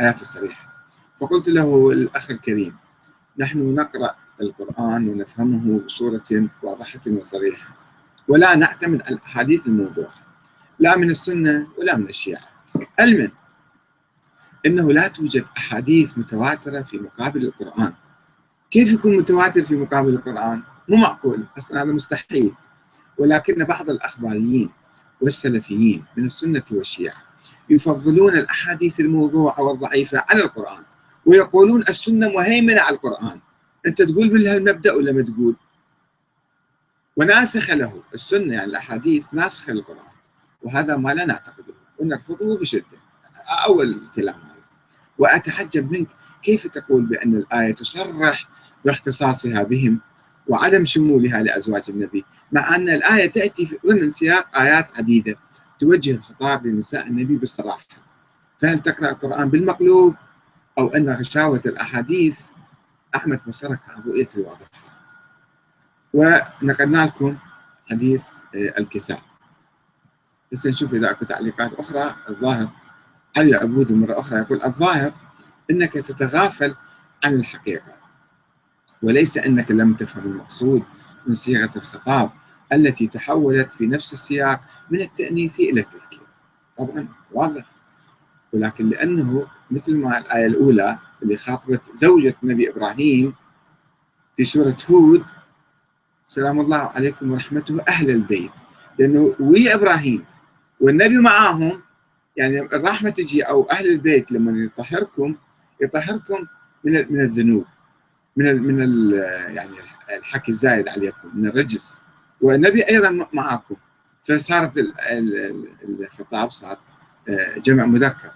آيات الصريحة. فقلت له الأخ الكريم نحن نقرأ القرآن ونفهمه بصورة واضحة وصريحة ولا نعتمد على الأحاديث الموضوعة لا من السنة ولا من الشيعة. علما أنه لا توجد أحاديث متواترة في مقابل القرآن. كيف يكون متواتر في مقابل القرآن؟ مو معقول أصلا هذا مستحيل. ولكن بعض الأخباريين والسلفيين من السنة والشيعة يفضلون الأحاديث الموضوعة والضعيفة على القرآن ويقولون السنة مهيمنة على القرآن. أنت تقول بهالمبدأ ولا ما تقول؟ وناسخة له. السنة يعني الأحاديث ناسخة للقرآن. وهذا ما لا نعتقده. ونرفضه بشدة. أول كلام هذا. وأتحجب منك كيف تقول بأن الآية تصرح باختصاصها بهم؟ وعدم شمولها لأزواج النبي مع أن الآية تأتي ضمن سياق آيات عديدة توجه الخطاب لنساء النبي بالصراحة. فهل تقرأ القرآن بالمقلوب أو أن غشاوة الأحاديث؟ أحمد بصرك عن رؤية الواضحات. ونقلنا لكم حديث آه، الكساء. بس نشوف إذا أكو تعليقات أخرى. الظاهر علي العبودي مرة أخرى يقول الظاهر أنك تتغافل عن الحقيقة. وليس أنك لم تفهم المقصود من صيغة الخطاب التي تحولت في نفس السياق من التأنيث إلى التذكير. طبعا واضح. ولكن لأنه مثل ما الآية الأولى اللي خاطبت زوجة النبي إبراهيم في سورة هود سلام الله عليكم ورحمته أهل البيت. لأنه ويا إبراهيم والنبي معاهم يعني الرحمة تجي أو أهل البيت لما يطهركم يطهركم من من الذنوب. من ال من ال يعني الحكي الزايد عليكم من الرجس. والنبي أيضا معكم فصارت الخطاب صار آه، جمع مذكر.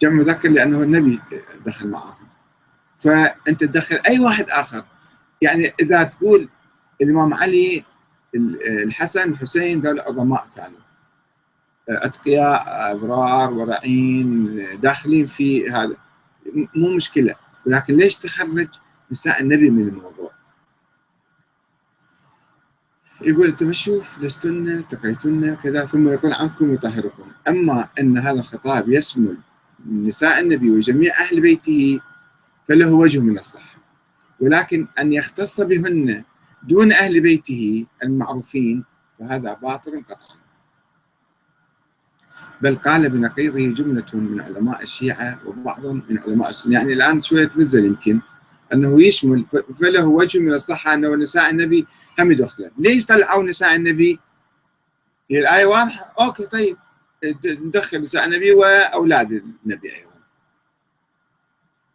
جمع مذكر لأنه النبي دخل معهم فأنت تدخل أي واحد آخر. يعني إذا تقول الإمام علي الحسن الحسين ذول عظماء كانوا. آه، أتقياء أبرار ورعين داخلين في هذا. مو مشكلة. ولكن ليش تخرج؟ نساء النبي من الموضوع. يقول انت شوف لستن تقيتن كذا ثم يقول عنكم يطهركم. أما أن هذا الخطاب يشمل نساء النبي وجميع أهل بيته فله وجه من الصحة. ولكن أن يختص بهن دون أهل بيته المعروفين فهذا باطل قطعا. بل قال بنقيضه جملة من علماء الشيعة وبعض من علماء السنة. يعني الآن شوية تنزل يمكن. أنه يشمل فله وجه من الصحة أنه نساء النبي هم يدخلن، ليش طلعوا نساء النبي؟ هي الآية واضحة، أوكي طيب ندخل نساء النبي وأولاد النبي أيضا.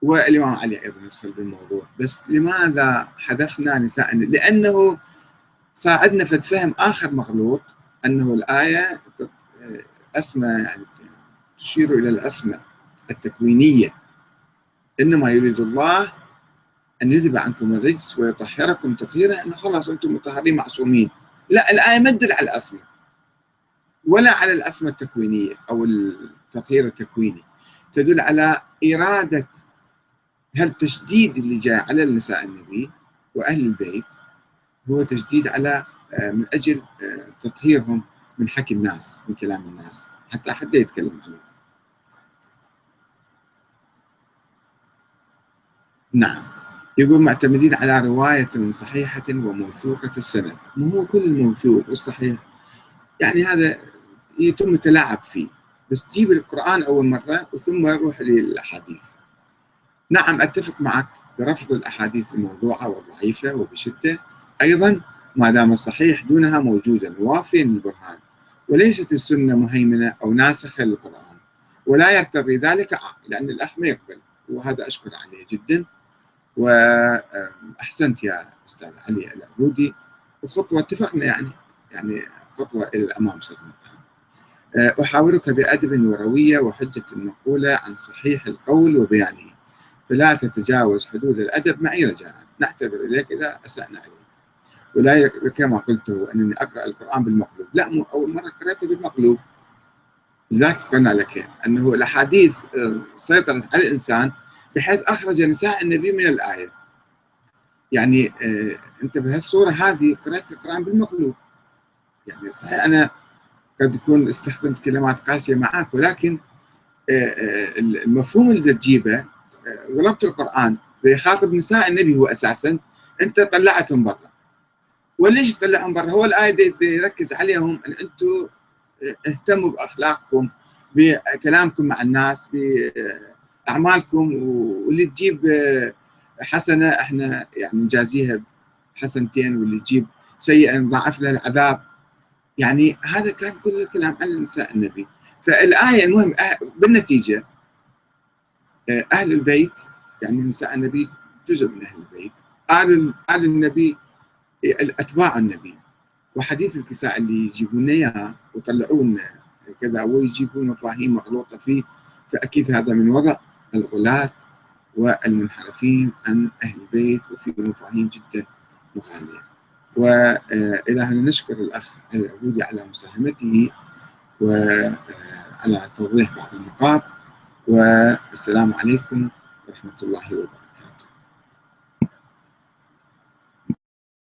والإمام علي أيضا يدخل بالموضوع، بس لماذا حذفنا نساء النبي؟ لأنه صار عندنا فد فهم آخر مغلوط أنه الآية أسمى يعني تشير إلى الاسمى التكوينية إنما يريد الله أن يذهب عنكم الرجس ويطهركم تطهيرا أنه خلاص أنتم مطهرين معصومين. لا الآية ما تدل على الأسماء ولا على الأسماء التكوينية أو التطهير التكويني. تدل على إرادة هالتشديد اللي جاء على النساء النبي وأهل البيت هو تجديد على آه، من أجل آه، تطهيرهم من حكي الناس من كلام الناس حتى حتى يتكلم عنه. نعم. يقول معتمدين على رواية صحيحة وموثوقة السند. مو هو كل الموثوق والصحيح يعني هذا يتم التلاعب فيه. بس تجيب القرآن أول مرة وثم روح للأحاديث. نعم أتفق معك برفض الأحاديث الموضوعة والضعيفة وبشدة. أيضا ما دام الصحيح دونها موجودا وافيا للبرهان. وليست السنة مهيمنة أو ناسخة للقرآن. ولا يرتضي ذلك لأن الأخ ما يقبل. وهذا أشكر عليه جدا. وأحسنت يا أستاذ علي العبودي. وخطوة اتفقنا يعني يعني خطوة إلى الأمام صرنا أه، احاورك بأدب وروية وحجة مقوله عن صحيح القول وبيانه. فلا تتجاوز حدود الأدب معي رجاء. نعتذر إليك إذا أسأنا عليك ولا كما قلت أنني أقرأ القرآن بالمقلوب. لا أول مرة قراته بالمقلوب. لذلك قلنا لك أنه الأحاديث أه، سيطرت على الإنسان بحيث أخرج نساء النبي من الآية. يعني آه أنت بهالصورة هذه قرأت القرآن بالمقلوب. يعني صحيح أنا قد يكون استخدمت كلمات قاسية معك ولكن المفهوم اللي تجيبه غلبت القرآن بيخاطب نساء النبي هو أساسا أنت طلعتهم برا. وليش تطلعهم برا؟ هو الآية يركز عليهم أن أنتم اهتموا بأخلاقكم بكلامكم مع الناس بأعمالكم واللي تجيب حسنة إحنا يعني نجازيها حسنتين واللي تجيب سيئة نضاعف لها العذاب. يعني هذا كان كل الكلام عن نساء النبي. فالآية المهم بالنتيجة أهل البيت يعني نساء النبي جزء من أهل البيت. آل آل النبي أتباع النبي. وحديث الكساء اللي يجيبون إياها ويطلعون كذا ويجيبون مفاهيم مغلوطة فيه فأكيد هذا من وضع الغلاة والمنحرفين عن أهل البيت وفي مفاهيم جدا مغالية وإلى هنا نشكر الأخ العبودي على مساهمته وعلى توضيح بعض النقاط والسلام عليكم ورحمة الله وبركاته.